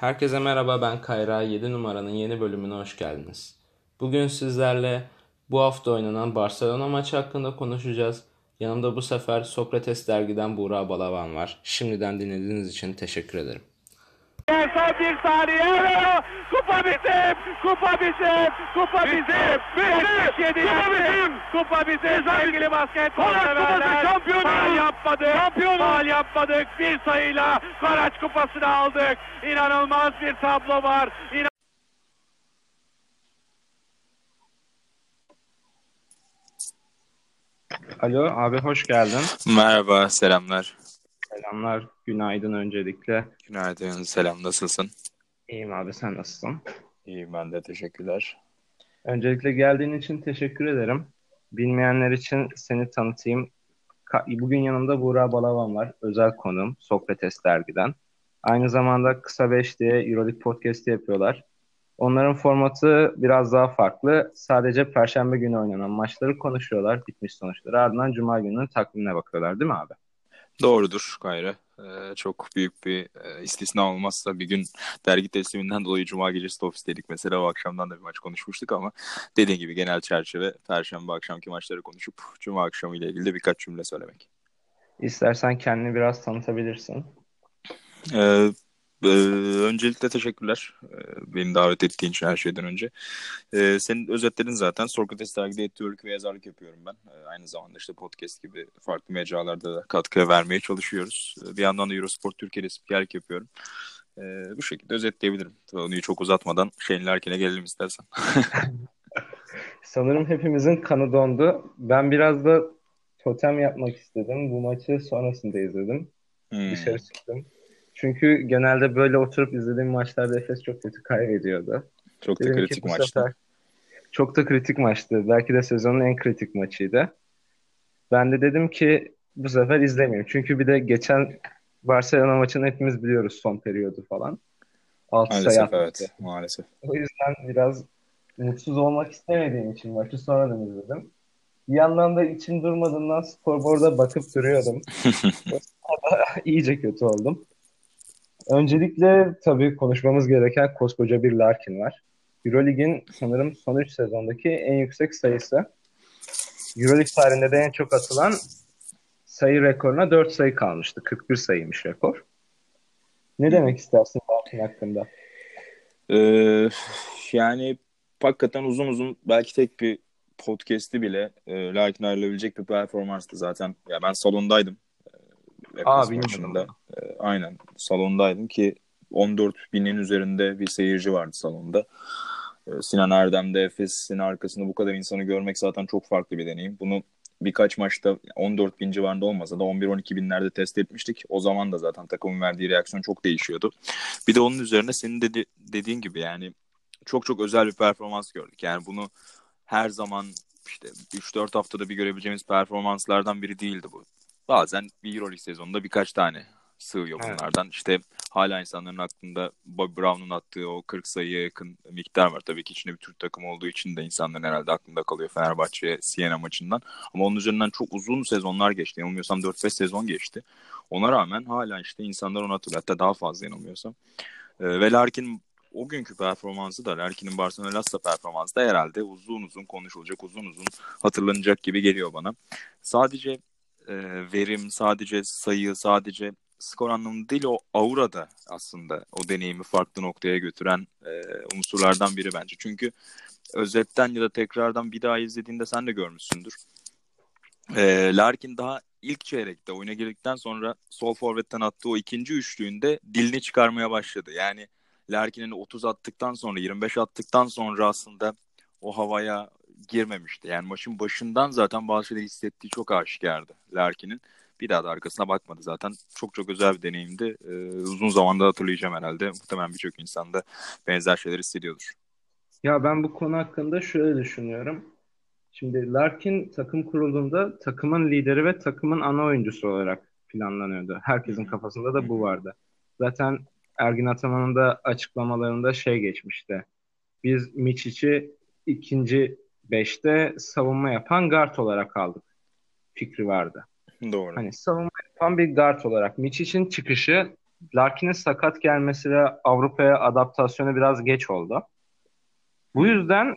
Herkese merhaba ben Kayra 7 numaranın yeni bölümüne hoş geldiniz. Bugün sizlerle bu hafta oynanan Barcelona maçı hakkında konuşacağız. Yanımda bu sefer Sokrates dergiden Buğra Balaban var. Şimdiden dinlediğiniz için teşekkür ederim. Son bir saniye. Kupa bizim. Kupa bizim. Kupa bizim. Bizim. Kupa bizim. Kupa bizim. Sevgili basketbol severler. Şampiyonu. Faal yapmadık. Şampiyonu. Faal yapmadık. Bir sayıyla Karaç kupasını aldık. İnanılmaz bir tablo var. İnan Alo abi hoş geldin. Merhaba, selamlar. Selamlar, günaydın öncelikle. Günaydın, selam. Nasılsın? İyiyim abi sen nasılsın? İyiyim ben de, teşekkürler. Öncelikle geldiğin için teşekkür ederim. Bilmeyenler için seni tanıtayım. Bugün yanımda Buğra Balaban var. Özel konum Sokrates dergiden. Aynı zamanda Kısa 5 diye Euroleague podcast'i yapıyorlar. Onların formatı biraz daha farklı. Sadece Perşembe günü oynanan maçları konuşuyorlar, bitmiş sonuçları. Ardından Cuma gününün takvimine bakıyorlar değil mi abi? Doğrudur Kayra. Ee, çok büyük bir e, istisna olmazsa bir gün dergi tesliminden dolayı Cuma gecesi de ofisteydik. Mesela o akşamdan da bir maç konuşmuştuk ama dediğin gibi genel çerçeve Perşembe akşamki maçları konuşup Cuma akşamı ile ilgili de birkaç cümle söylemek. İstersen kendini biraz tanıtabilirsin. Ee, e, öncelikle teşekkürler e, beni davet ettiğin için her şeyden önce. E, senin özetledin zaten. Sokrates dergide editörlük ve yazarlık yapıyorum ben. E, aynı zamanda işte podcast gibi farklı mecralarda da katkı vermeye çalışıyoruz. E, bir yandan da Eurosport Türkiye'de spikerlik yapıyorum. E, bu şekilde özetleyebilirim. Konuyu çok uzatmadan Shane Larkin'e gelelim istersen. Sanırım hepimizin kanı dondu. Ben biraz da totem yapmak istedim. Bu maçı sonrasında izledim. Hmm. Dışarı çıktım. Çünkü genelde böyle oturup izlediğim maçlarda Efes çok kötü kaybediyordu. Çok da Dedim kritik maçtı. çok da kritik maçtı. Belki de sezonun en kritik maçıydı. Ben de dedim ki bu sefer izlemeyeyim. Çünkü bir de geçen Barcelona maçını hepimiz biliyoruz son periyodu falan. 6 sayı Maalesef atmıştı. evet. Maalesef. O yüzden biraz mutsuz olmak istemediğim için maçı sonradan izledim. Bir yandan da içim durmadığından skorboarda bakıp duruyordum. İyice kötü oldum. Öncelikle tabii konuşmamız gereken koskoca bir Larkin var. Eurolig'in sanırım son 3 sezondaki en yüksek sayısı. Euroleague tarihinde de en çok atılan sayı rekoruna 4 sayı kalmıştı. 41 sayıymış rekor. Ne demek istersin Larkin hakkında? Ee, yani hakikaten uzun uzun belki tek bir podcast'i bile e, Larkin ayrılabilecek bir performanstı zaten. Ya ben salondaydım. Aa, maçında. E, aynen salondaydım ki 14 binin üzerinde bir seyirci vardı salonda. E, Sinan Erdem'de Efes'in arkasında bu kadar insanı görmek zaten çok farklı bir deneyim. Bunu birkaç maçta 14 bin civarında olmasa da 11-12 binlerde test etmiştik. O zaman da zaten takımın verdiği reaksiyon çok değişiyordu. Bir de onun üzerine senin dedi, dediğin gibi yani çok çok özel bir performans gördük. Yani bunu her zaman işte 3-4 haftada bir görebileceğimiz performanslardan biri değildi bu. Bazen bir Euroleague sezonunda birkaç tane sığıyor Evet. bunlardan. İşte hala insanların aklında Bobby Brown'un attığı o 40 sayıya yakın miktar var. Tabii ki içinde bir Türk takımı olduğu için de insanların herhalde aklında kalıyor Fenerbahçe Siena maçından. Ama onun üzerinden çok uzun sezonlar geçti. Yanılmıyorsam 4-5 sezon geçti. Ona rağmen hala işte insanlar onu hatırlıyor. Hatta daha fazla yanılmıyorsam. Ee, ve Larkin o günkü performansı da Larkin'in Barcelona Lassa performansı da herhalde uzun uzun konuşulacak, uzun uzun hatırlanacak gibi geliyor bana. Sadece e, verim, sadece sayı, sadece skor anlamında değil o aura da aslında o deneyimi farklı noktaya götüren e, unsurlardan biri bence. Çünkü özetten ya da tekrardan bir daha izlediğinde sen de görmüşsündür. E, Larkin daha ilk çeyrekte oyuna girdikten sonra sol forvetten attığı o ikinci üçlüğünde dilini çıkarmaya başladı. Yani Larkin'in 30 attıktan sonra 25 attıktan sonra aslında o havaya girmemişti. Yani maçın başından zaten bazı şeyleri hissettiği çok aşikardı Larkin'in. Bir daha da arkasına bakmadı zaten. Çok çok özel bir deneyimdi. Ee, uzun zamanda hatırlayacağım herhalde. Muhtemelen birçok insan da benzer şeyler hissediyordur. Ya ben bu konu hakkında şöyle düşünüyorum. Şimdi Larkin takım kurulduğunda takımın lideri ve takımın ana oyuncusu olarak planlanıyordu. Herkesin kafasında da bu vardı. Zaten Ergin Ataman'ın da açıklamalarında şey geçmişti. Biz Miçic'i ikinci beşte savunma yapan guard olarak aldık. Fikri vardı. Doğru. Hani savunma yapan bir guard olarak Miçic'in çıkışı Larkin'in sakat gelmesi ve Avrupa'ya adaptasyonu biraz geç oldu. Bu yüzden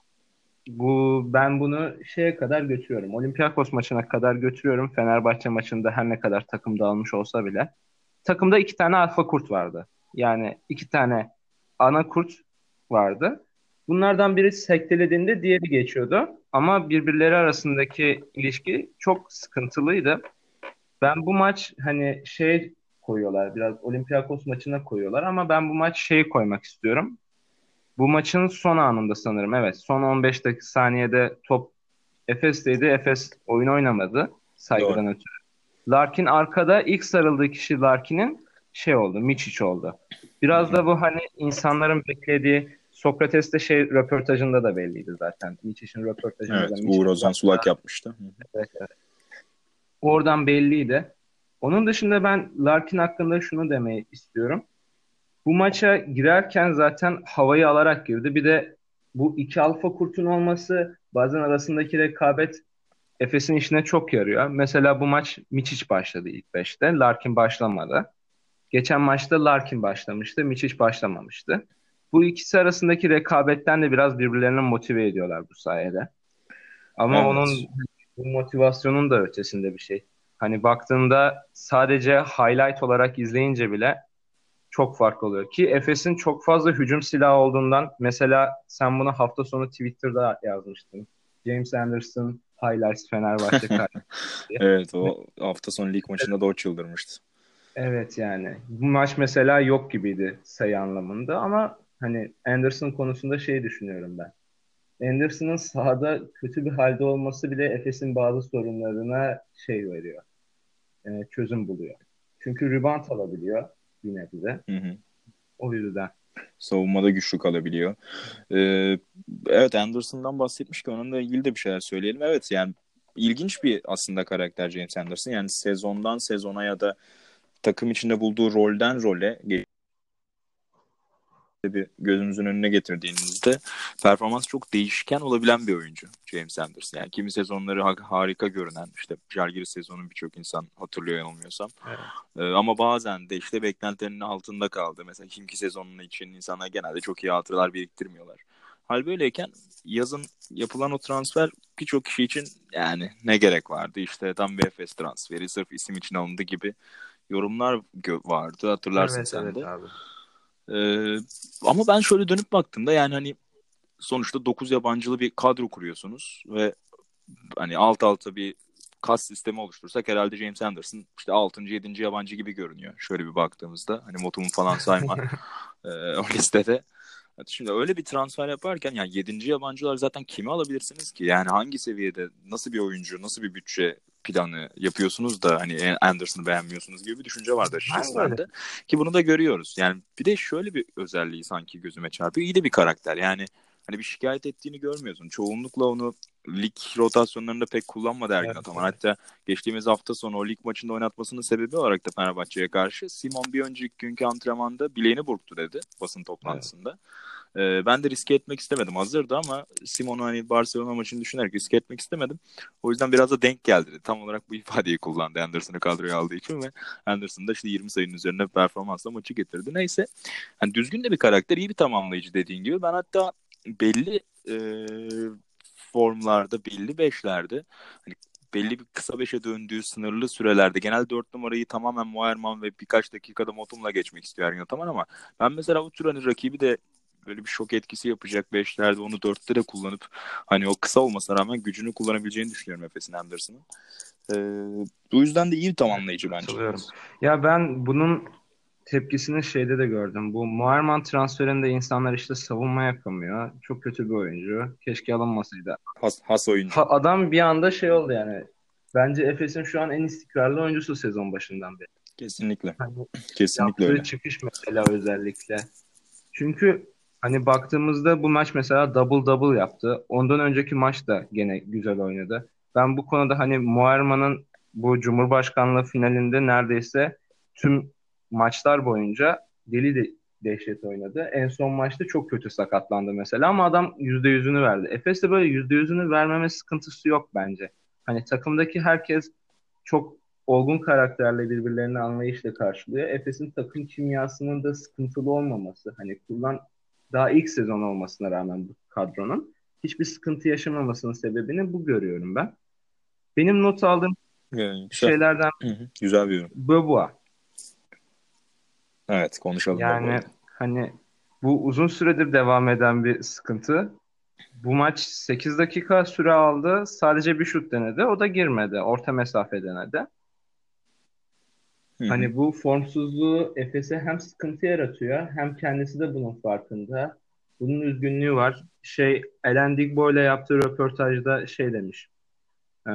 bu ben bunu şeye kadar götürüyorum. Olympiakos maçına kadar götürüyorum. Fenerbahçe maçında her ne kadar takım dağılmış olsa bile. Takımda iki tane alfa kurt vardı. Yani iki tane ana kurt vardı. Bunlardan biri sektelediğinde diğeri geçiyordu. Ama birbirleri arasındaki ilişki çok sıkıntılıydı. Ben bu maç hani şey koyuyorlar biraz Olympiakos maçına koyuyorlar ama ben bu maç şeyi koymak istiyorum. Bu maçın son anında sanırım evet son 15 dakika saniyede top Efes'teydi. Efes oyun oynamadı saygıdan Doğru. ötürü. Larkin arkada ilk sarıldığı kişi Larkin'in şey oldu, Miçic oldu. Biraz da bu hani insanların beklediği Sokrates'te şey röportajında da belliydi zaten. Miçic'in röportajında evet, da. Uğur Ozan Sulak yapmıştı. Evet, evet. Oradan belliydi. Onun dışında ben Larkin hakkında şunu demeyi istiyorum. Bu maça girerken zaten havayı alarak girdi. Bir de bu iki alfa kurtun olması bazen arasındaki rekabet Efes'in işine çok yarıyor. Mesela bu maç Miçic başladı ilk beşte. Larkin başlamadı. Geçen maçta Larkin başlamıştı. Miçic başlamamıştı. Bu ikisi arasındaki rekabetten de biraz birbirlerini motive ediyorlar bu sayede. Ama evet. onun bu motivasyonun da ötesinde bir şey. Hani baktığında sadece highlight olarak izleyince bile çok farklı oluyor. Ki Efes'in çok fazla hücum silahı olduğundan mesela sen bunu hafta sonu Twitter'da yazmıştın. James Anderson highlights Fenerbahçe karşı. evet o hafta sonu lig maçında da o çıldırmıştı. Evet yani. Bu maç mesela yok gibiydi sayı anlamında ama hani Anderson konusunda şey düşünüyorum ben. Anderson'ın sahada kötü bir halde olması bile Efes'in bazı sorunlarına şey veriyor. E, çözüm buluyor. Çünkü rebound alabiliyor bir nebze. Hı hı. O yüzden. Savunmada güçlü kalabiliyor. Ee, evet Anderson'dan bahsetmişken onunla ilgili de bir şeyler söyleyelim. Evet yani ilginç bir aslında karakter James Anderson. Yani sezondan sezona ya da takım içinde bulduğu rolden role bir gözünüzün önüne getirdiğinizde performans çok değişken olabilen bir oyuncu James Anderson. Yani kimi sezonları harika görünen işte Jalgiris sezonun birçok insan hatırlıyor yanılmıyorsam. Evet. Ee, ama bazen de işte beklentilerinin altında kaldı. Mesela kimki sezonun için insanlar genelde çok iyi hatıralar biriktirmiyorlar. Hal böyleyken yazın yapılan o transfer birçok kişi için yani ne gerek vardı işte tam bir Efes transferi sırf isim için alındı gibi yorumlar vardı hatırlarsın evet, sen evet, de. Abi. Ee, ama ben şöyle dönüp baktığımda yani hani sonuçta 9 yabancılı bir kadro kuruyorsunuz ve hani alt alta bir kas sistemi oluştursak herhalde James Anderson işte 6. 7. yabancı gibi görünüyor. Şöyle bir baktığımızda hani Motum'un falan sayma e, o listede. Şimdi öyle bir transfer yaparken yani 7. yabancılar zaten kimi alabilirsiniz ki? Yani hangi seviyede nasıl bir oyuncu, nasıl bir bütçe planı yapıyorsunuz da hani Anderson'ı beğenmiyorsunuz gibi bir düşünce vardı açıkçası. Ki bunu da görüyoruz. Yani bir de şöyle bir özelliği sanki gözüme çarpıyor. İyi de bir karakter. Yani hani bir şikayet ettiğini görmüyorsun. Çoğunlukla onu lig rotasyonlarında pek kullanmadı Ergin evet, Ataman. Evet. Hatta geçtiğimiz hafta sonu o lig maçında oynatmasının sebebi olarak da Fenerbahçe'ye karşı Simon bir önceki günkü antrenmanda bileğini burktu dedi basın toplantısında. Evet. Ee, ben de riske etmek istemedim. Hazırdı ama Simon'u hani Barcelona maçını düşünerek riske etmek istemedim. O yüzden biraz da denk geldi. Tam olarak bu ifadeyi kullandı Anderson'ı kadroya aldığı için ve Anderson da işte 20 sayının üzerine performansla maçı getirdi. Neyse. Hani düzgün de bir karakter, iyi bir tamamlayıcı dediğin gibi. Ben hatta belli e, formlarda, belli beşlerde hani belli bir kısa beşe döndüğü sınırlı sürelerde genel dört numarayı tamamen Muayerman ve birkaç dakikada Motum'la geçmek istiyor Ergin Ataman ama ben mesela bu tür hani rakibi de böyle bir şok etkisi yapacak beşlerde onu dörtte de kullanıp hani o kısa olmasına rağmen gücünü kullanabileceğini düşünüyorum Efes'in Anderson'ın. Ee, bu yüzden de iyi bir tamamlayıcı bence. Ya ben bunun tepkisini şeyde de gördüm. Bu Muharman transferinde insanlar işte savunma yapamıyor. Çok kötü bir oyuncu. Keşke alınmasaydı. Has, has oyuncu. Ha, adam bir anda şey oldu yani. Bence Efes'in şu an en istikrarlı oyuncusu sezon başından beri. Kesinlikle. Hani Kesinlikle öyle. çıkış mesela özellikle. Çünkü hani baktığımızda bu maç mesela double double yaptı. Ondan önceki maç da gene güzel oynadı. Ben bu konuda hani Muharman'ın bu Cumhurbaşkanlığı finalinde neredeyse tüm maçlar boyunca deli de dehşet oynadı. En son maçta çok kötü sakatlandı mesela ama adam %100'ünü verdi. Efes de böyle %100'ünü vermeme sıkıntısı yok bence. Hani takımdaki herkes çok olgun karakterle birbirlerini anlayışla karşılıyor. Efes'in takım kimyasının da sıkıntılı olmaması. Hani kullan daha ilk sezon olmasına rağmen bu kadronun hiçbir sıkıntı yaşamamasının sebebini bu görüyorum ben. Benim not aldığım Yani, şeylerden Hı hı, Güzel bir yorum. Boboa. Evet konuşalım. Yani bakalım. hani bu uzun süredir devam eden bir sıkıntı. Bu maç 8 dakika süre aldı. Sadece bir şut denedi. O da girmedi. Orta mesafe denedi. Hı hı. Hani bu formsuzluğu Efes'e hem sıkıntı yaratıyor hem kendisi de bunun farkında. Bunun üzgünlüğü var. Şey Ellen Digbo ile yaptığı röportajda şey demiş. Ee,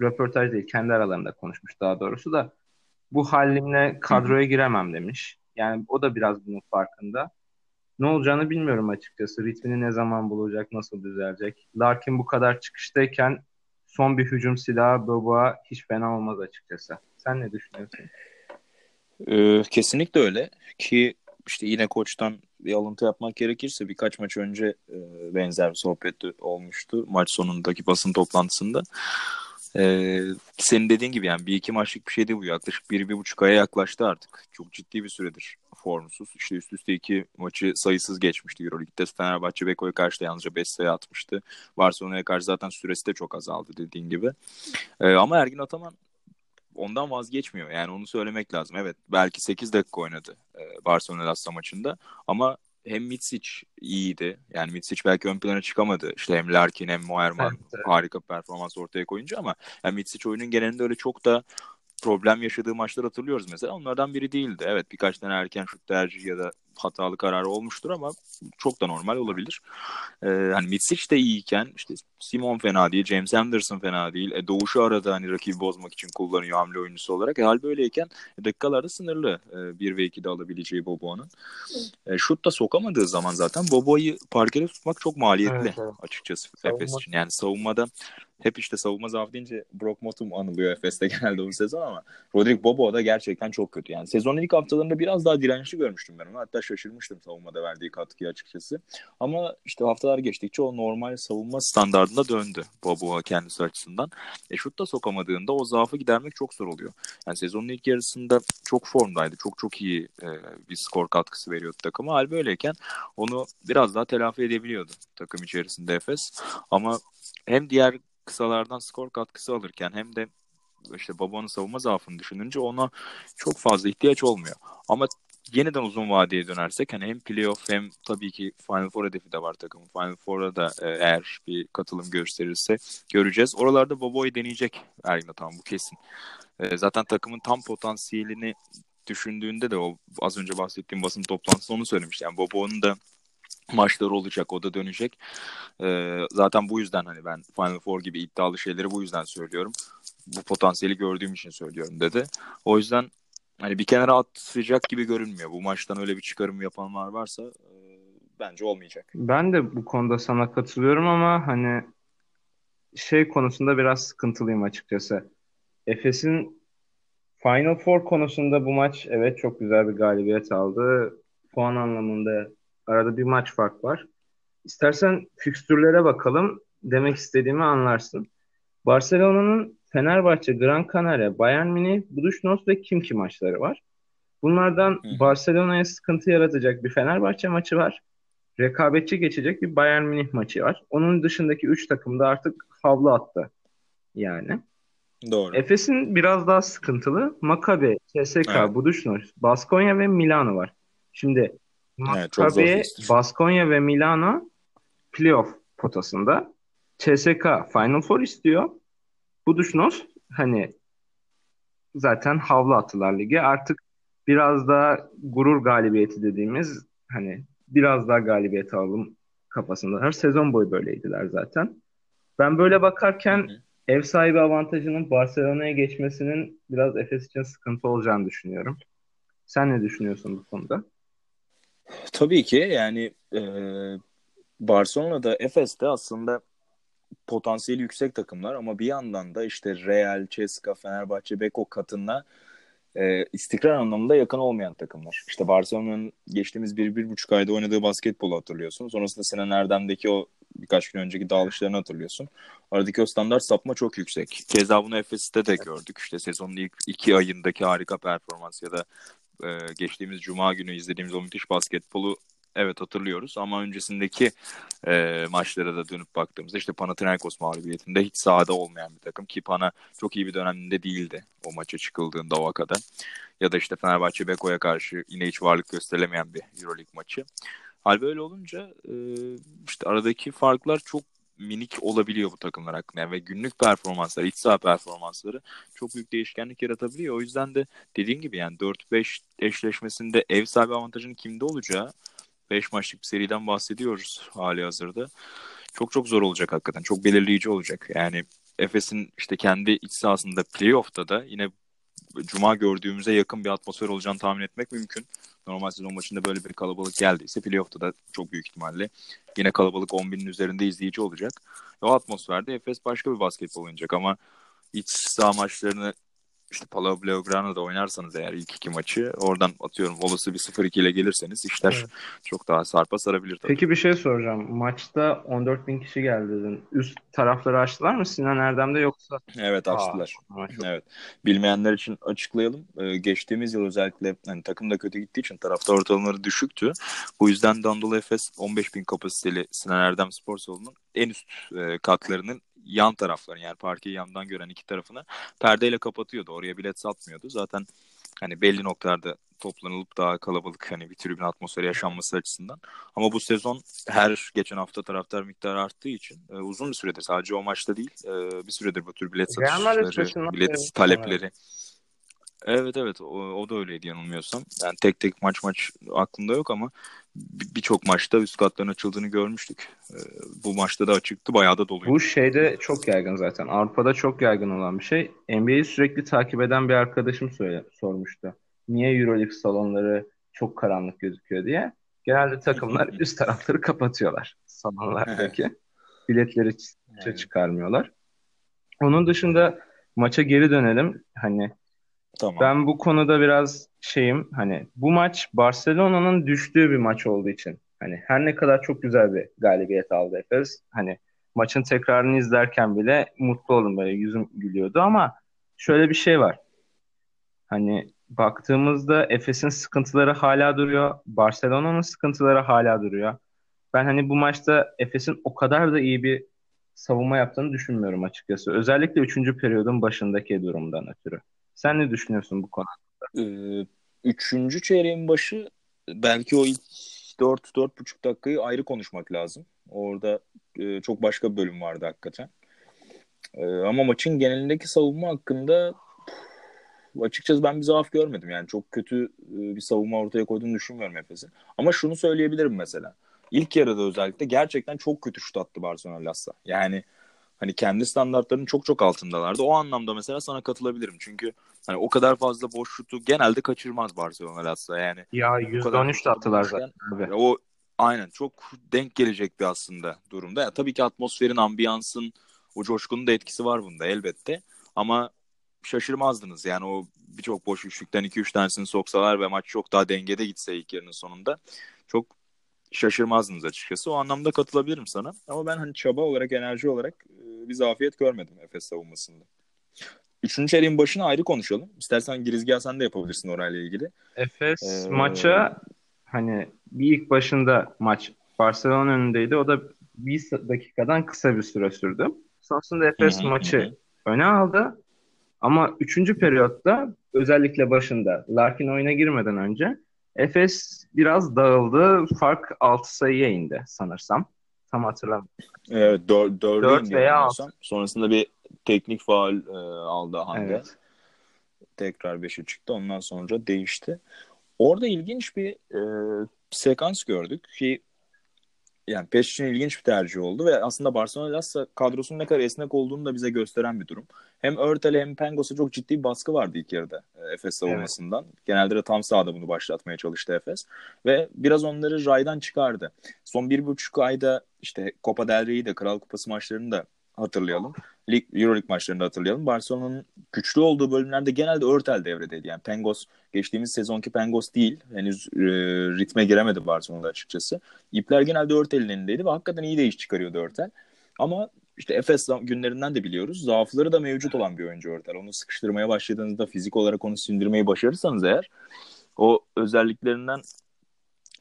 röportaj değil kendi aralarında konuşmuş daha doğrusu da bu halimle kadroya giremem demiş. Yani o da biraz bunun farkında. Ne olacağını bilmiyorum açıkçası. Ritmini ne zaman bulacak, nasıl düzelecek. Larkin bu kadar çıkıştayken son bir hücum silahı Boboa hiç fena olmaz açıkçası. Sen ne düşünüyorsun? Ee, kesinlikle öyle ki işte yine koçtan bir alıntı yapmak gerekirse birkaç maç önce e, benzer bir sohbet olmuştu maç sonundaki basın toplantısında. Ee, senin dediğin gibi yani bir iki maçlık bir şey değil bu yaklaşık bir, bir buçuk aya yaklaştı artık. Çok ciddi bir süredir formsuz. İşte üst üste iki maçı sayısız geçmişti Euroleague'de. Fenerbahçe Beko'ya karşı da yalnızca 5 sayı atmıştı. Barcelona'ya karşı zaten süresi de çok azaldı dediğin gibi. Ee, ama Ergin Ataman ondan vazgeçmiyor. Yani onu söylemek lazım. Evet belki 8 dakika oynadı e, Barcelona Lassa maçında ama hem Mitsic iyiydi. Yani Mitsic belki ön plana çıkamadı. İşte hem Larkin hem Moerman Evet, evet. harika performans ortaya koyunca ama yani Mitsic oyunun genelinde öyle çok da problem yaşadığı maçlar hatırlıyoruz mesela. Onlardan biri değildi. Evet birkaç tane erken şut tercihi ya da hatalı kararı olmuştur ama çok da normal olabilir. Ee, hani Mitsic de iyiyken işte Simon fena değil, James Anderson fena değil. E, Doğuş'u arada hani rakibi bozmak için kullanıyor hamle oyuncusu olarak. E, hal böyleyken dakikalarda sınırlı e, 1 ve 2'de alabileceği Bobo'nun. E, şut da sokamadığı zaman zaten Bobo'yu parkede tutmak çok maliyetli Evet, evet. açıkçası Savunma- Efes için. Yani savunmada hep işte savunma zaafı deyince Brock Motum anılıyor Efes'te genelde bu sezon ama Rodrik Bobo da gerçekten çok kötü. Yani sezonun ilk haftalarında biraz daha dirençli görmüştüm ben onu. Hatta şaşırmıştım savunmada verdiği katkıyı açıkçası. Ama işte haftalar geçtikçe o normal savunma standartına döndü Bobo kendisi açısından. E şut da sokamadığında o zaafı gidermek çok zor oluyor. Yani sezonun ilk yarısında çok formdaydı. Çok çok iyi e, bir skor katkısı veriyordu takıma. Hal böyleyken onu biraz daha telafi edebiliyordu takım içerisinde Efes. Ama hem diğer kısalardan skor katkısı alırken hem de işte babanın savunma zaafını düşününce ona çok fazla ihtiyaç olmuyor. Ama yeniden uzun vadeye dönersek hani hem playoff hem tabii ki Final Four hedefi de var takımın. Final Four'a da e, eğer bir katılım gösterirse göreceğiz. Oralarda Bobo'yu deneyecek Ergin Ataman bu kesin. E, zaten takımın tam potansiyelini düşündüğünde de o az önce bahsettiğim basın toplantısında onu söylemişti. Yani Bobo'nun da maçları olacak, o da dönecek. Ee, zaten bu yüzden hani ben Final Four gibi iddialı şeyleri bu yüzden söylüyorum. Bu potansiyeli gördüğüm için söylüyorum dedi. O yüzden hani bir kenara atacak gibi görünmüyor. Bu maçtan öyle bir çıkarım yapanlar varsa e, bence olmayacak. Ben de bu konuda sana katılıyorum ama hani şey konusunda biraz sıkıntılıyım açıkçası. Efes'in Final Four konusunda bu maç evet çok güzel bir galibiyet aldı. Puan anlamında arada bir maç fark var. İstersen fikstürlere bakalım. Demek istediğimi anlarsın. Barcelona'nın Fenerbahçe, Gran Canaria, Bayern Münih, Budućnost ve Kimki maçları var. Bunlardan. Barcelona'ya sıkıntı yaratacak bir Fenerbahçe maçı var. Rekabetçi geçecek bir Bayern Münih maçı var. Onun dışındaki 3 takım da artık havlu attı. Yani. Doğru. Efes'in biraz daha sıkıntılı. Maccabi, CSKA, Evet. Budućnost, Baskonya ve Milano var. Şimdi Evet, Maccabi, fikstür. Baskonya ve Milano playoff potasında. CSKA Final Four istiyor. Budućnost hani zaten havlu attılar lige. Artık biraz daha gurur galibiyeti dediğimiz hani biraz daha galibiyet alalım kafasındalar. Sezon boyu böyleydiler zaten. Ben böyle bakarken Hı hı. ev sahibi avantajının Barcelona'ya geçmesinin biraz Efes için sıkıntı olacağını düşünüyorum. Sen ne düşünüyorsun bu konuda? Tabii ki yani e, Barcelona'da Efes'te aslında potansiyeli yüksek takımlar ama bir yandan da işte Real, CSKA, Fenerbahçe, Beko katına e, istikrar anlamında yakın olmayan takımlar. İşte Barcelona'nın geçtiğimiz bir, bir buçuk ayda oynadığı basketbolu hatırlıyorsun. Sonrasında Sinan Erdem'deki o birkaç gün önceki dağılışlarını hatırlıyorsun. Aradaki o standart sapma çok yüksek. Keza bunu Efes'te de gördük. İşte sezonun ilk iki ayındaki harika performans ya da e, geçtiğimiz cuma günü izlediğimiz o müthiş basketbolu evet hatırlıyoruz ama öncesindeki e, maçlara da dönüp baktığımızda işte Panathinaikos mağlubiyetinde hiç sahada olmayan bir takım ki Pana çok iyi bir döneminde değildi o maça çıkıldığında o. Ya da işte Fenerbahçe Beko'ya karşı yine hiç varlık gösteremeyen bir Euroleague maçı. Hal böyle olunca e, işte aradaki farklar çok minik olabiliyor bu takımlar hakkında. Yani ve günlük performanslar, iç saha performansları çok büyük değişkenlik yaratabiliyor. O yüzden de dediğim gibi yani 4-5 eşleşmesinde ev sahibi avantajının kimde olacağı 5 maçlık bir seriden bahsediyoruz hali hazırda. Çok çok zor olacak hakikaten. Çok belirleyici olacak. Yani Efes'in işte kendi iç sahasında playoff'ta da yine Cuma gördüğümüze yakın bir atmosfer olacağını tahmin etmek mümkün. Normal sezon maçında böyle bir kalabalık geldiyse playoff'ta da çok büyük ihtimalle yine kalabalık 10 binin üzerinde izleyici olacak. O atmosferde Efes başka bir basketbol oynayacak ama iç saha maçlarını işte Palau Blaugrana'da oynarsanız eğer ilk iki maçı oradan atıyorum olası bir 0-2 ile gelirseniz işler evet. çok daha sarpa sarabilir tabii. Peki bir şey soracağım. Maçta 14 bin kişi geldi dedin. Üst tarafları açtılar mı Sinan Erdem'de yoksa? Evet açtılar. Aa, evet. Bilmeyenler için açıklayalım. Ee, geçtiğimiz yıl özellikle hani, takım da kötü gittiği için taraftar ortalamaları düşüktü. Bu yüzden Dandolo Efes 15 bin kapasiteli Sinan Erdem Spor Salonu'nun en üst e, katlarının yan taraflarını yani parkeyi yandan gören iki tarafını perdeyle kapatıyordu. Oraya bilet satmıyordu. Zaten hani belli noktalarda toplanılıp daha kalabalık hani bir tribün atmosferi yaşanması açısından. Ama bu sezon her geçen hafta taraftar miktarı arttığı için e, uzun bir süredir sadece o maçta değil e, bir süredir bu tür bilet satışları, bilet talepleri. Evet evet o, o da öyleydi yanılmıyorsam. Yani tek tek maç maç aklımda yok ama birçok maçta üst katların açıldığını görmüştük. Ee, bu maçta da açıktı. Bayağı da doluydu. Bu şeyde çok yaygın zaten. Avrupa'da çok yaygın olan bir şey. NBA'yi sürekli takip eden bir arkadaşım söyle, sormuştu. Niye Euroleague salonları çok karanlık gözüküyor diye. Genelde takımlar üst tarafları kapatıyorlar salonlardaki. Biletleri evet. çıkarmıyorlar. Onun dışında maça geri dönelim. Hani Tamam. Ben bu konuda biraz şeyim hani bu maç Barcelona'nın düştüğü bir maç olduğu için hani her ne kadar çok güzel bir galibiyet aldı Efes hani maçın tekrarını izlerken bile mutlu oldum böyle yüzüm gülüyordu ama şöyle bir şey var. Hani baktığımızda Efes'in sıkıntıları hala duruyor. Barcelona'nın sıkıntıları hala duruyor. Ben hani bu maçta Efes'in o kadar da iyi bir savunma yaptığını düşünmüyorum açıkçası. Özellikle 3. periyodun başındaki durumdan ötürü. Sen ne düşünüyorsun bu konuda? Ee, üçüncü çeyreğin başı belki o ilk 4-4,5 dakikayı ayrı konuşmak lazım. Orada e, çok başka bir bölüm vardı hakikaten. E, ama maçın genelindeki savunma hakkında açıkçası ben bir zaaf görmedim. Yani çok kötü e, bir savunma ortaya koyduğunu düşünmüyorum Efes'in. Ama şunu söyleyebilirim mesela. İlk yarıda özellikle gerçekten çok kötü şut attı Barcelona Lassa. Yani hani kendi standartlarının çok çok altındalardı. O anlamda mesela sana katılabilirim. Çünkü hani o kadar fazla boş şutu genelde kaçırmaz Barcelona Lassa yani. Ya %13 de attılar zaten. O aynen çok denk gelecek bir aslında durumda. Ya, tabii ki atmosferin, ambiyansın, o coşkunun da etkisi var bunda elbette. Ama şaşırmazdınız. Yani o birçok boş üçlükten 2-3 tanesini soksalar ve maç çok daha dengede gitse ilk yarının sonunda çok şaşırmazdınız açıkçası. O anlamda katılabilirim sana. Ama ben hani çaba olarak, enerji olarak e, bir zafiyet görmedim Efes savunmasında. Üçüncü çeyreğin başına ayrı konuşalım. İstersen girizgah sen de yapabilirsin orayla ilgili. Efes ee... maça hani bir ilk başında maç Barcelona önündeydi. O da bir dakikadan kısa bir süre sürdü. Sonrasında Efes hı-hı, maçı hı. öne aldı. Ama üçüncü periyotta özellikle başında Larkin oyuna girmeden önce Efes biraz dağıldı. Fark 6 sayıya indi sanırsam. Tam hatırlamıyorum. Evet 4, 4, 4 veya 6. Sonrasında bir teknik faal e, aldı Hande. Evet. Tekrar 5'e çıktı. Ondan sonra değişti. Orada ilginç bir e, sekans gördük ki yani peş için ilginç bir tercih oldu ve aslında Barcelona Lassa kadrosunun ne kadar esnek olduğunu da bize gösteren bir durum. Hem Örtel'e hem Pengos'a çok ciddi bir baskı vardı ilk yarıda e, Efes savunmasından. Evet. Genelde de tam sahada bunu başlatmaya çalıştı Efes. Ve biraz onları raydan çıkardı. Son bir buçuk ayda işte Copa del Rey'i de Kral Kupası maçlarını da hatırlayalım. Lig, Euroleague maçlarında hatırlayalım. Barcelona'nın güçlü olduğu bölümlerde genelde Örtel devredeydi. Yani Pengos geçtiğimiz sezonki Pengos değil. Henüz e, ritme giremedi Barcelona'da açıkçası. İpler genelde Örtel'in elindeydi ve hakikaten iyi de iş çıkarıyordu Örtel. Ama işte Efes günlerinden de biliyoruz. Zaafları da mevcut olan bir oyuncu Örtel. Onu sıkıştırmaya başladığınızda fizik olarak onu sindirmeyi başarırsanız eğer o özelliklerinden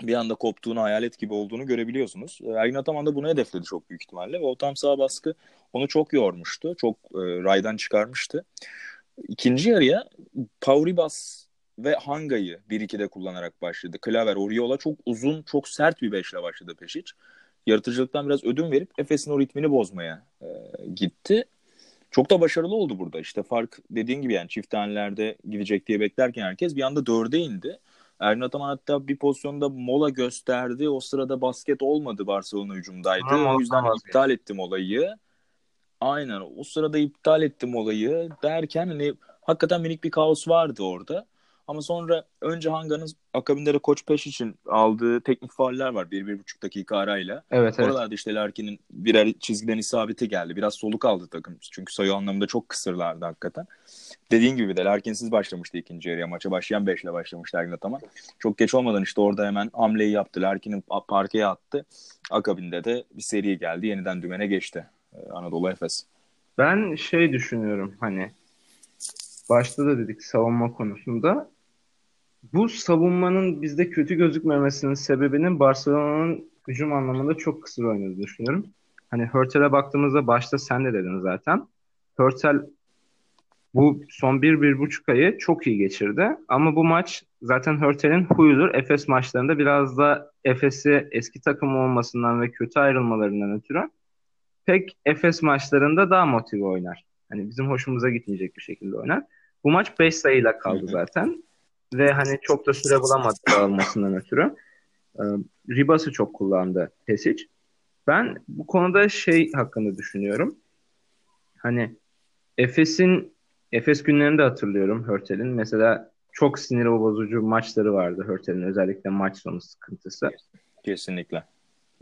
bir anda koptuğunu, hayalet gibi olduğunu görebiliyorsunuz. Ergin Ataman da bunu hedefledi çok büyük ihtimalle ve o tam sağ baskı onu çok yormuştu. Çok e, raydan çıkarmıştı. İkinci yarıya Pauribas ve Hanga'yı 1-2'de kullanarak başladı. Klaver, Oriola çok uzun, çok sert bir beşle başladı Peşic. Yaratıcılıktan biraz ödün verip Efes'in o ritmini bozmaya e, gitti. Çok da başarılı oldu burada. İşte fark dediğin gibi yani çift tanelerde gidecek diye beklerken herkes bir anda dörde indi. Ergin Ataman hatta bir pozisyonda mola gösterdi. O sırada basket olmadı Barcelona hücumdaydı. Ha, o yüzden iptal ettim olayı. Aynen o sırada iptal ettim olayı derken hani hakikaten minik bir kaos vardı orada. Ama sonra önce Hanga'nın akabinde de Koç Peş için aldığı teknik fauller var. Bir, bir buçuk dakika arayla. Evet, evet. Oralarda işte Larkin'in birer çizgiden isabeti geldi. Biraz soluk aldı takım. Çünkü sayı anlamında çok kısırlardı hakikaten. Dediğin gibi de Larkin'siz başlamıştı ikinci yarıya. Maça başlayan beşle başlamıştı Ergin Ataman. Çok geç olmadan işte orada hemen hamleyi yaptı. Larkin'in parkeye attı. Akabinde de bir seri geldi. Yeniden dümene geçti ee, Anadolu Efes. Ben şey düşünüyorum hani başta da dedik savunma konusunda bu savunmanın bizde kötü gözükmemesinin sebebinin Barcelona'nın hücum anlamında çok kısır oynadığını düşünüyorum. Hani Hurtel'e baktığımızda başta sen de dedin zaten. Hurtel bu son bir, bir buçuk ayı çok iyi geçirdi. Ama bu maç zaten Hurtel'in huyudur. Efes maçlarında biraz da Efes'i eski takım olmasından ve kötü ayrılmalarından ötürü pek Efes maçlarında daha motive oynar. Hani bizim hoşumuza gitmeyecek bir şekilde oynar. Bu maç 5 sayıyla kaldı zaten ve hani çok da süre bulamadı dağılmasından ötürü. Ee, Ribas'ı çok kullandı Pesic. Ben bu konuda şey hakkında düşünüyorum. Hani Efes'in Efes günlerinde hatırlıyorum Hörtel'in. Mesela çok sinir bozucu maçları vardı Hörtel'in özellikle maç sonu sıkıntısı. Kesinlikle.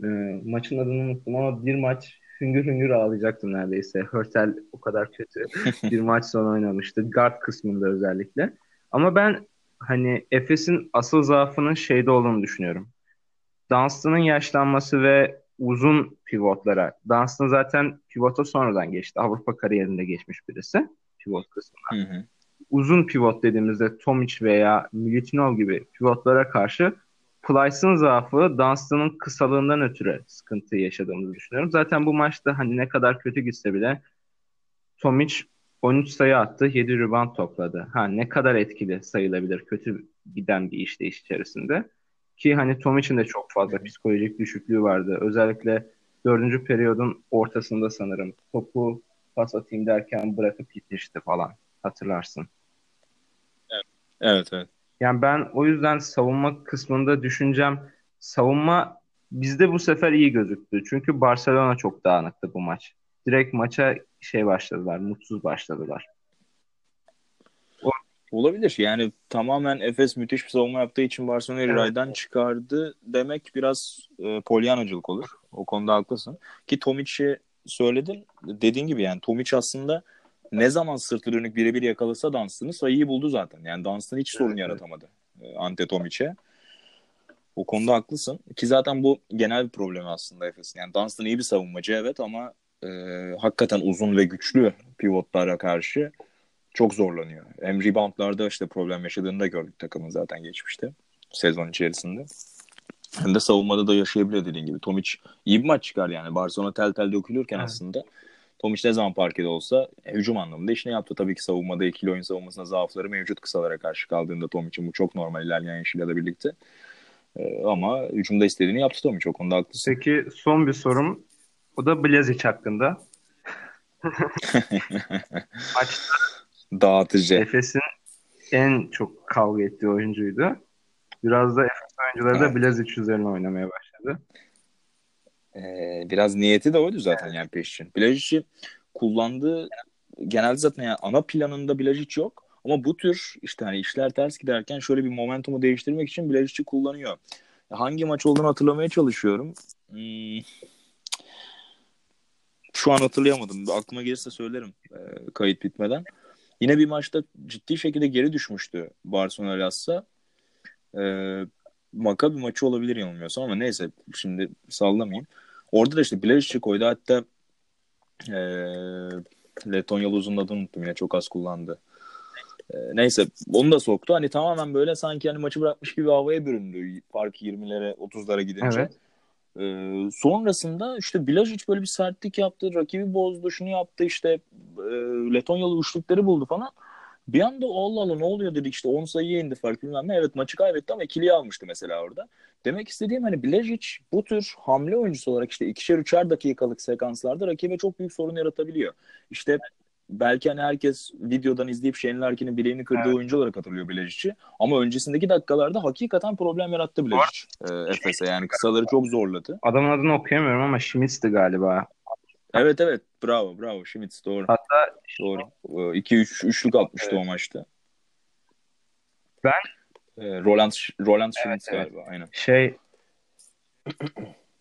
Ee, maçın adını unuttum ama bir maç hüngür hüngür ağlayacaktım neredeyse. Hörtel o kadar kötü bir maç sonu oynamıştı. Guard kısmında özellikle. Ama ben hani Efes'in asıl zaafının şeyde olduğunu düşünüyorum. Dunstan'ın yaşlanması ve uzun pivotlara. Dunstan zaten pivota sonradan geçti. Avrupa kariyerinde geçmiş birisi. Pivot kısmına. Hı hı. Uzun pivot dediğimizde Tomic veya Militinov gibi pivotlara karşı Plyce'ın zaafı Dunstan'ın kısalığından ötürü sıkıntı yaşadığımızı düşünüyorum. Zaten bu maçta hani ne kadar kötü gitse bile Tomic 13 sayı attı, 7 rebound topladı. Ha ne kadar etkili sayılabilir kötü giden bir işleyiş içerisinde. Ki hani Tom için de çok fazla psikolojik düşüklüğü vardı. Özellikle dördüncü periyodun ortasında sanırım topu pas atayım derken bırakıp gitmişti falan. Hatırlarsın. Evet, evet. evet. Yani ben o yüzden savunma kısmında düşüncem savunma bizde bu sefer iyi gözüktü. Çünkü Barcelona çok dağınıktı bu maç. Direkt maça şey başladılar, mutsuz başladılar. Olabilir. Yani tamamen Efes müthiş bir savunma yaptığı için Barcelona'yı evet. raydan çıkardı demek biraz e, polyanacılık olur. O konuda haklısın. Ki Tomic'i söyledin. Dediğin gibi yani Tomic aslında ne zaman sırtı dönük birebir yakalasa Dunstan'ı sayıyı buldu zaten. Yani Dunstan hiç sorun evet, yaratamadı e, Ante Tomic'e. O konuda haklısın. Ki zaten bu genel bir problem aslında Efes'in. Yani Dunstan iyi bir savunmacı evet ama e, hakikaten uzun ve güçlü pivotlara karşı çok zorlanıyor. Hem reboundlarda işte problem yaşadığını da gördük takımın zaten geçmişte sezon içerisinde. Hem de savunmada da yaşayabiliyor dediğin gibi. Tomic iyi bir maç çıkar yani. Barcelona tel tel dökülürken evet. aslında Tomic ne zaman parkede olsa e, hücum anlamında işini yaptı. Tabii ki savunmada ikili oyun savunmasında zaafları mevcut kısalara karşı kaldığında Tomic'in bu çok normal ilerleyen yaşıyla birlikte. E, ama hücumda istediğini yaptı Tomic. O konuda haklısın. Peki son bir sorum. O da Blazic hakkında. Maçta Dağıtıcı. Efes'in en çok kavga ettiği oyuncuydu. Biraz da Efes oyuncuları da evet. Blazic üzerine oynamaya başladı. Ee, biraz niyeti de oydu zaten evet. yani Peşin. Blazic'i kullandığı genelde zaten yani ana planında Blazic yok. Ama bu tür işte hani işler ters giderken şöyle bir momentumu değiştirmek için Blazic'i kullanıyor. Hangi maç olduğunu hatırlamaya çalışıyorum. Hmm. Şu an hatırlayamadım. Aklıma gelirse söylerim e, kayıt bitmeden. Yine bir maçta ciddi şekilde geri düşmüştü Barcelona Lassa. E, Maccabi maçı olabilir yanılmıyorsam ama neyse şimdi sallamayayım. Orada da işte Bilaric'i koydu. Hatta e, Letonyalı uzun adını unuttum yine çok az kullandı. E, neyse onu da soktu. Hani tamamen böyle sanki hani maçı bırakmış gibi havaya büründü. Fark 20'lere 30'lara gidince. Evet. Ee, sonrasında işte Blažić böyle bir sertlik yaptı, rakibi bozdu, şunu yaptı işte e, Letonyalı üçlükleri buldu falan. Bir anda Allah Allah ne oluyor dedik işte 10 sayıya indi fark bilmem ne. Evet maçı kaybetti ama ikiliyi almıştı mesela orada. Demek istediğim hani Blažić bu tür hamle oyuncusu olarak işte ikişer üçer dakikalık sekanslarda rakibe çok büyük sorun yaratabiliyor. İşte belki hani herkes videodan izleyip Shane Larkin'in bileğini kırdığı evet. oyuncu olarak hatırlıyor Bilecic'i. Ama öncesindeki dakikalarda hakikaten problem yarattı Bilecic e, Efes'e. Yani kısaları çok zorladı. Adamın adını okuyamıyorum ama Schmitz'ti galiba. Evet evet bravo bravo Schmitz doğru. Hatta doğru. 2 3 üçlük atmıştı evet. o maçta. Ben e, Roland Roland Schmitz evet, galiba evet. aynen. Şey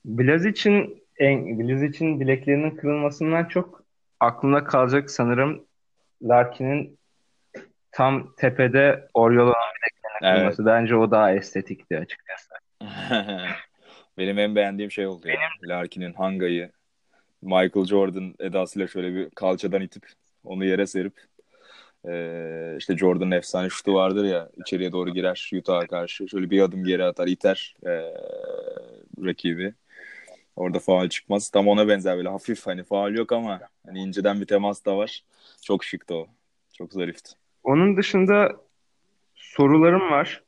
Blazic'in en Blazic'in bileklerinin kırılmasından çok aklımda kalacak sanırım Larkin'in tam tepede Oriol olan bileklerine evet. Bence o daha estetikti açıkçası. Benim en beğendiğim şey oldu Benim... ya. Larkin'in Hanga'yı Michael Jordan edasıyla şöyle bir kalçadan itip onu yere serip ee, işte Jordan'ın efsane şutu vardır ya içeriye doğru girer Utah'a karşı şöyle bir adım geri atar iter ee, rakibi Orada faal çıkmaz. Tam ona benzer böyle hafif hani faal yok ama hani inceden bir temas da var. Çok şıktı o. Çok zarifti. Onun dışında sorularım var.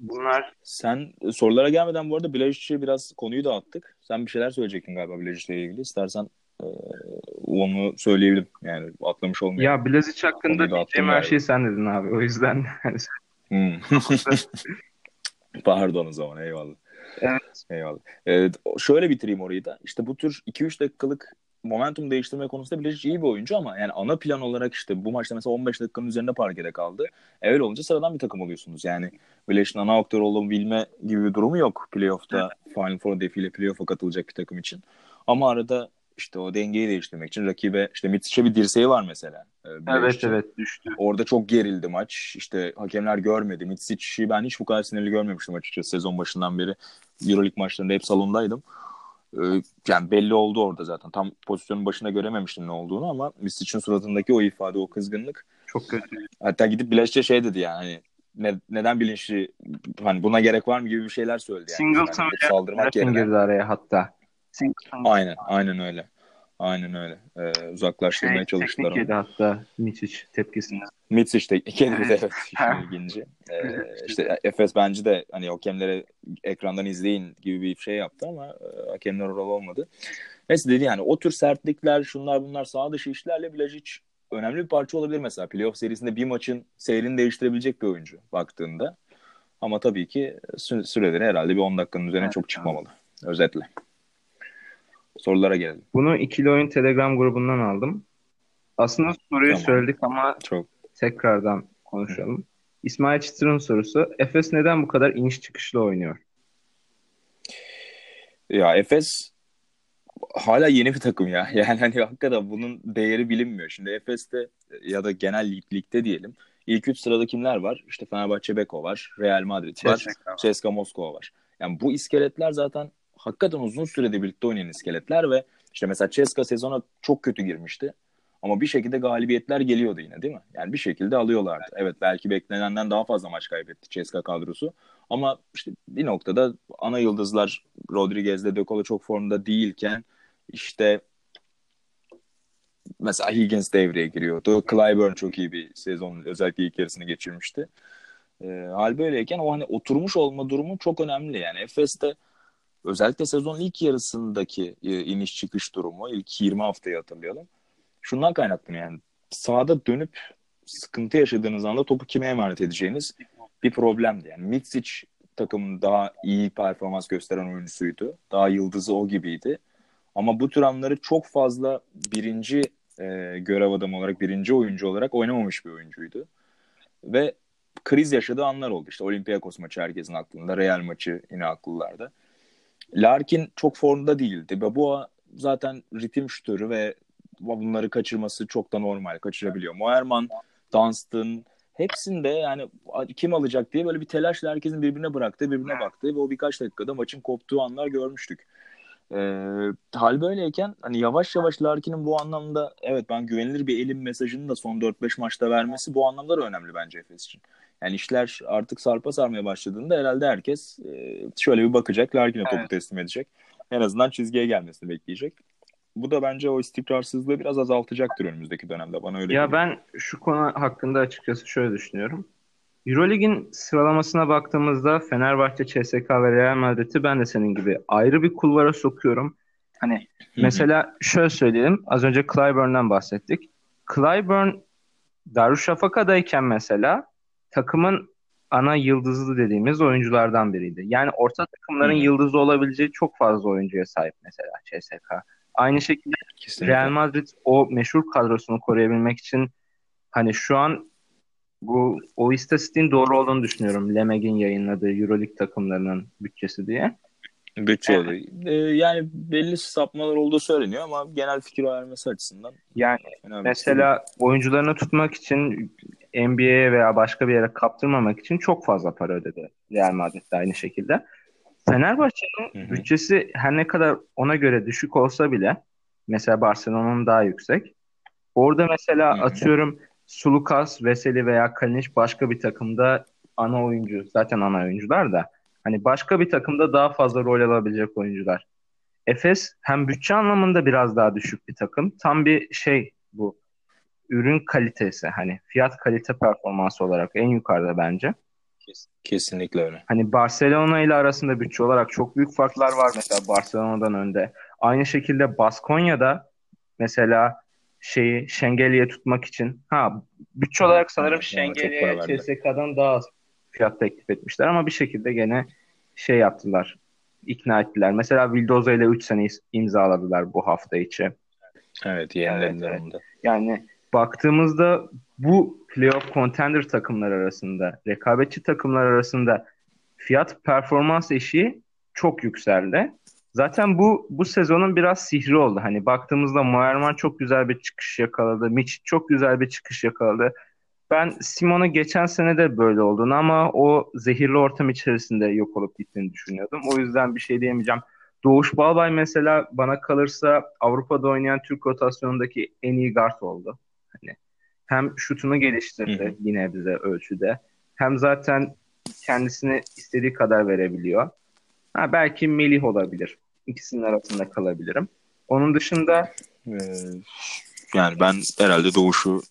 Bunlar sen sorulara gelmeden bu arada Blajic'e biraz konuyu dağıttık. Sen bir şeyler söyleyecektin galiba Blajic'le ilgili. İstersen e, onu söyleyebilirim. Yani atlamış olmayayım. Ya Blazic hakkında diyeceğim her şeyi sen dedin abi. O yüzden hmm. Pardon o zaman eyvallah. Evet. Eyvallah. Ee, şöyle bitireyim orayı da. İşte bu tür 2-3 dakikalık momentum değiştirme konusunda Bilic iyi bir oyuncu ama yani ana plan olarak işte bu maçta mesela 15 dakikanın üzerinde parkede kaldı. E öyle olunca sıradan bir takım oluyorsunuz. Yani Bilec'in ana aktör olabilme gibi bir durumu yok playoff'ta Final Four defiyle playoff'a katılacak bir takım için. Ama arada işte o dengeyi değiştirmek için rakibe işte Mitsic'e bir dirseği var mesela. Ee, evet için. evet düştü. Orada çok gerildi maç. İşte hakemler görmedi. Mitsic'i ben hiç bu kadar sinirli görmemiştim açıkçası sezon başından beri. Euroleague maçlarında hep salondaydım. Ee, yani belli oldu orada zaten. Tam pozisyonun başına görememiştim ne olduğunu ama Mitsic'in suratındaki o ifade, o kızgınlık çok kötü. Hatta gidip Bileş'e şey dedi yani hani ne, neden bilinçli hani buna gerek var mı gibi bir şeyler söyledi yani. Singleton yani, saldırmak yerine. girdi araya hatta. Aynen, aynen öyle. Aynen öyle. Ee, uzaklaştırmaya şey, çalıştılar onu. hatta Mitic tepkisini. Mitic teknik yedi evet. ilginci. Ee, işte Efes bence de hani hakemlere ekrandan izleyin gibi bir şey yaptı ama e, hakemler rol olmadı. Neyse dedi yani o tür sertlikler şunlar bunlar sağ dışı işlerle Blažić önemli bir parça olabilir mesela. Playoff serisinde bir maçın seyrini değiştirebilecek bir oyuncu baktığında. Ama tabii ki süreleri herhalde bir 10 dakikanın üzerine evet, çok çıkmamalı. Özetle. Sorulara gelelim. Bunu ikili oyun Telegram grubundan aldım. Aslında soruyu tamam. söyledik ama çok tekrardan konuşalım. Hı. İsmail Çıtır'ın sorusu. Efes neden bu kadar iniş çıkışlı oynuyor? Ya Efes hala yeni bir takım ya. Yani hani hakikaten bunun değeri bilinmiyor. Şimdi Efes'te ya da genel lig, ligde diyelim. İlk üç sırada kimler var? İşte Fenerbahçe Beko var, Real Madrid var, CSKA Moskova var. Yani bu iskeletler zaten hakikaten uzun sürede birlikte oynayan iskeletler ve işte mesela Ceska sezona çok kötü girmişti. Ama bir şekilde galibiyetler geliyordu yine değil mi? Yani bir şekilde alıyorlardı. Evet belki beklenenden daha fazla maç kaybetti Ceska kadrosu. Ama işte bir noktada ana yıldızlar Rodriguez'de De Colo çok formda değilken işte mesela Higgins devreye giriyordu. Clyburn çok iyi bir sezon özellikle ilk yarısını geçirmişti. E, hal böyleyken o hani oturmuş olma durumu çok önemli. Yani Efes'te özellikle sezonun ilk yarısındaki e, iniş çıkış durumu ilk 20 haftayı hatırlayalım. Şundan kaynaklanıyor yani sahada dönüp sıkıntı yaşadığınız anda topu kime emanet edeceğiniz bir problemdi. Yani Mitsic takımın daha iyi performans gösteren oyuncusuydu. Daha yıldızı o gibiydi. Ama bu tür anları çok fazla birinci e, görev adamı olarak, birinci oyuncu olarak oynamamış bir oyuncuydu. Ve kriz yaşadığı anlar oldu. İşte Olympiakos maçı herkesin aklında, Real maçı yine akıllarda. Larkin çok formda değildi. Babua zaten ritim şütörü ve bunları kaçırması çok da normal. Kaçırabiliyor. Moerman, Dunstan hepsinde yani kim alacak diye böyle bir telaşla herkesin birbirine bıraktığı, birbirine baktığı ve o birkaç dakikada maçın koptuğu anlar görmüştük. Ee, hal böyleyken hani yavaş yavaş Larkin'in bu anlamda evet ben güvenilir bir elim mesajını da son 4-5 maçta vermesi bu anlamda da önemli bence Efes için. Yani işler artık sarpa sarmaya başladığında herhalde herkes e, şöyle bir bakacak. Larkin'e topu evet. teslim edecek. En azından çizgiye gelmesini bekleyecek. Bu da bence o istikrarsızlığı biraz azaltacaktır önümüzdeki dönemde. Bana öyle Ya geliyor. ben şu konu hakkında açıkçası şöyle düşünüyorum. Eurolig'in sıralamasına baktığımızda Fenerbahçe, CSK ve Real Madrid'i ben de senin gibi ayrı bir kulvara sokuyorum. Hani mesela şöyle söyleyelim. Az önce Clyburn'dan bahsettik. Clyburn Darüşşafaka'dayken mesela takımın ana yıldızı dediğimiz oyunculardan biriydi. Yani orta takımların yıldızı olabileceği çok fazla oyuncuya sahip mesela CSK. Aynı şekilde Kesinlikle. Real Madrid o meşhur kadrosunu koruyabilmek için hani şu an bu o istatistiğin doğru olduğunu düşünüyorum. Lemeg'in yayınladığı Euroleague takımlarının bütçesi diye. Bütçe evet. ee, yani belli sapmalar olduğu söyleniyor ama genel fikir vermesi açısından. Yani mesela oyuncularını tutmak için NBA'ye veya başka bir yere kaptırmamak için çok fazla para ödedi Real Madrid de aynı şekilde. Fenerbahçe'nin bütçesi her ne kadar ona göre düşük olsa bile mesela Barcelona'nın daha yüksek. Orada mesela Hı-hı. atıyorum Sulukas, Veseli veya Kalinic başka bir takımda ana oyuncu. Zaten ana oyuncular da. Hani başka bir takımda daha fazla rol alabilecek oyuncular. Efes hem bütçe anlamında biraz daha düşük bir takım. Tam bir şey bu. Ürün kalitesi hani fiyat kalite performansı olarak en yukarıda bence. Kesinlikle öyle. Hani Barcelona ile arasında bütçe olarak çok büyük farklar var mesela Barcelona'dan önde. Aynı şekilde Baskonya'da mesela şeyi Şengeli'ye tutmak için ha bütçe olarak sanırım Şengeli'ye CSK'dan daha az fiyat teklif etmişler ama bir şekilde gene şey yaptılar. ikna ettiler. Mesela Vildoza ile 3 sene imzaladılar bu hafta içi. Evet yenilediler evet, evet. Yani baktığımızda bu playoff contender takımlar arasında, rekabetçi takımlar arasında fiyat performans eşiği çok yükseldi. Zaten bu bu sezonun biraz sihri oldu. Hani baktığımızda Moerman çok güzel bir çıkış yakaladı. Mitch çok güzel bir çıkış yakaladı. Ben Simon'a geçen sene de böyle olduğunu ama o zehirli ortam içerisinde yok olup gittiğini düşünüyordum. O yüzden bir şey diyemeyeceğim. Doğuş Balbay mesela bana kalırsa Avrupa'da oynayan Türk rotasyonundaki en iyi guard oldu. Hani hem şutunu geliştirdi yine bize ölçüde. Hem zaten kendisini istediği kadar verebiliyor. Ha, belki Melih olabilir. İkisinin arasında kalabilirim. Onun dışında ee, yani ben herhalde Doğuş'u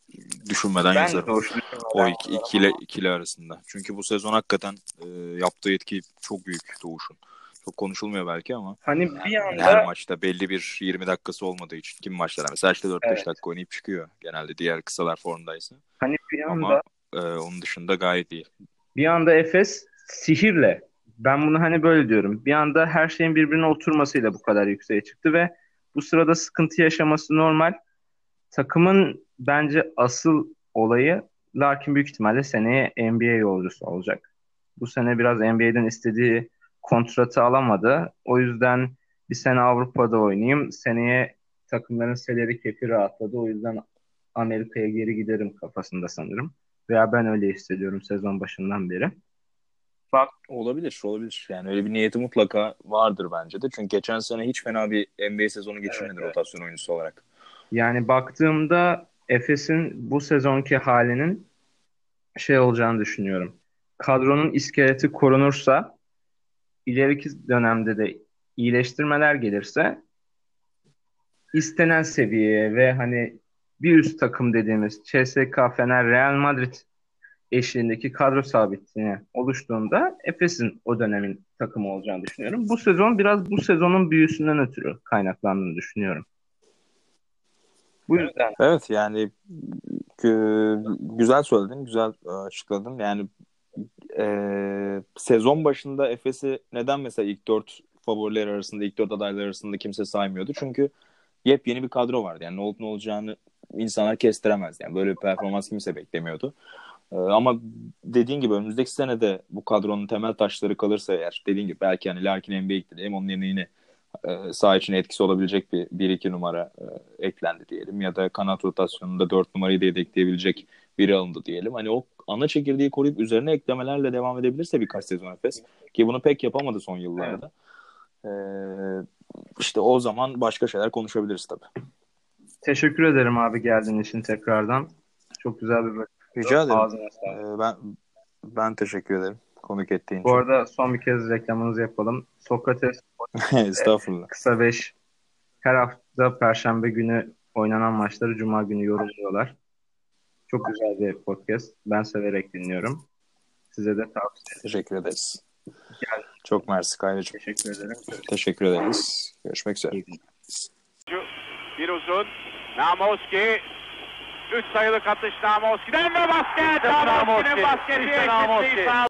düşünmeden ben yazarım. Doğuş'u o iki, ikili, ikili arasında. Çünkü bu sezon hakikaten e, yaptığı etki çok büyük Doğuş'un. Çok konuşulmuyor belki ama. Hani bir anda her maçta belli bir 20 dakikası olmadığı için kim maçlarda mesela işte 4-5 evet. dakika oynayıp çıkıyor genelde diğer kısalar formdaysa. Hani bir anda ama e, onun dışında gayet iyi. Bir anda Efes sihirle ben bunu hani böyle diyorum. Bir anda her şeyin birbirine oturmasıyla bu kadar yükseğe çıktı ve bu sırada sıkıntı yaşaması normal. Takımın bence asıl olayı Larkin büyük ihtimalle seneye NBA yolcusu olacak. Bu sene biraz NBA'den istediği kontratı alamadı. O yüzden bir sene Avrupa'da oynayayım. Seneye takımların seleri kepi rahatladı. O yüzden Amerika'ya geri giderim kafasında sanırım. Veya ben öyle hissediyorum sezon başından beri. Bak olabilir, olabilir. Yani öyle bir niyeti mutlaka vardır bence de. Çünkü geçen sene hiç fena bir NBA sezonu geçirmedi evet, rotasyon oyuncusu olarak. Yani baktığımda Efes'in bu sezonki halinin şey olacağını düşünüyorum. Kadronun iskeleti korunursa ileriki dönemde de iyileştirmeler gelirse istenen seviyeye ve hani bir üst takım dediğimiz CSK, Fener, Real Madrid eşliğindeki kadro sabitliğine oluştuğunda Efes'in o dönemin takımı olacağını düşünüyorum. Bu sezon biraz bu sezonun büyüsünden ötürü kaynaklandığını düşünüyorum. Bu yüzden. Evet yani güzel söyledin, güzel e, açıkladın. Yani e, sezon başında Efes'i neden mesela ilk dört favoriler arasında, ilk dört adaylar arasında kimse saymıyordu? Çünkü yepyeni bir kadro vardı. Yani ne olup ne olacağını insanlar kestiremezdi. Yani böyle bir performans kimse beklemiyordu. Ee, ama dediğin gibi önümüzdeki sene de bu kadronun temel taşları kalırsa eğer dediğin gibi belki hani Larkin NBA'ye gitti. Hem onun yerine yine e, saha içine etkisi olabilecek bir 1-2 numara e, eklendi diyelim ya da kanat rotasyonunda 4 numarayı da yedekleyebilecek biri alındı diyelim. Hani o ana çekirdeği koruyup üzerine eklemelerle devam edebilirse birkaç sezon Efes ki bunu pek yapamadı son yıllarda. Evet. işte o zaman başka şeyler konuşabiliriz tabii. Teşekkür ederim abi geldiğin için tekrardan. Çok güzel bir bölüm. Rica ederim. Ee, ben ben teşekkür ederim konuk ettiğin için. Bu arada son bir kez reklamınızı yapalım. Sokrates Estağfurullah. Kısa 5 her hafta perşembe günü oynanan maçları cuma günü yorumluyorlar. Çok güzel bir podcast. Ben severek dinliyorum. Size de tavsiye ederim. Teşekkür ederiz. Gel. Çok mersi Kayracığım. Teşekkür ederim. Teşekkür ederiz. Görüşmek üzere. Bir uzun. Namoski. Üç sayılı atış Namoski'den ve basket. Namoski'nin basketi. İşte Namoski.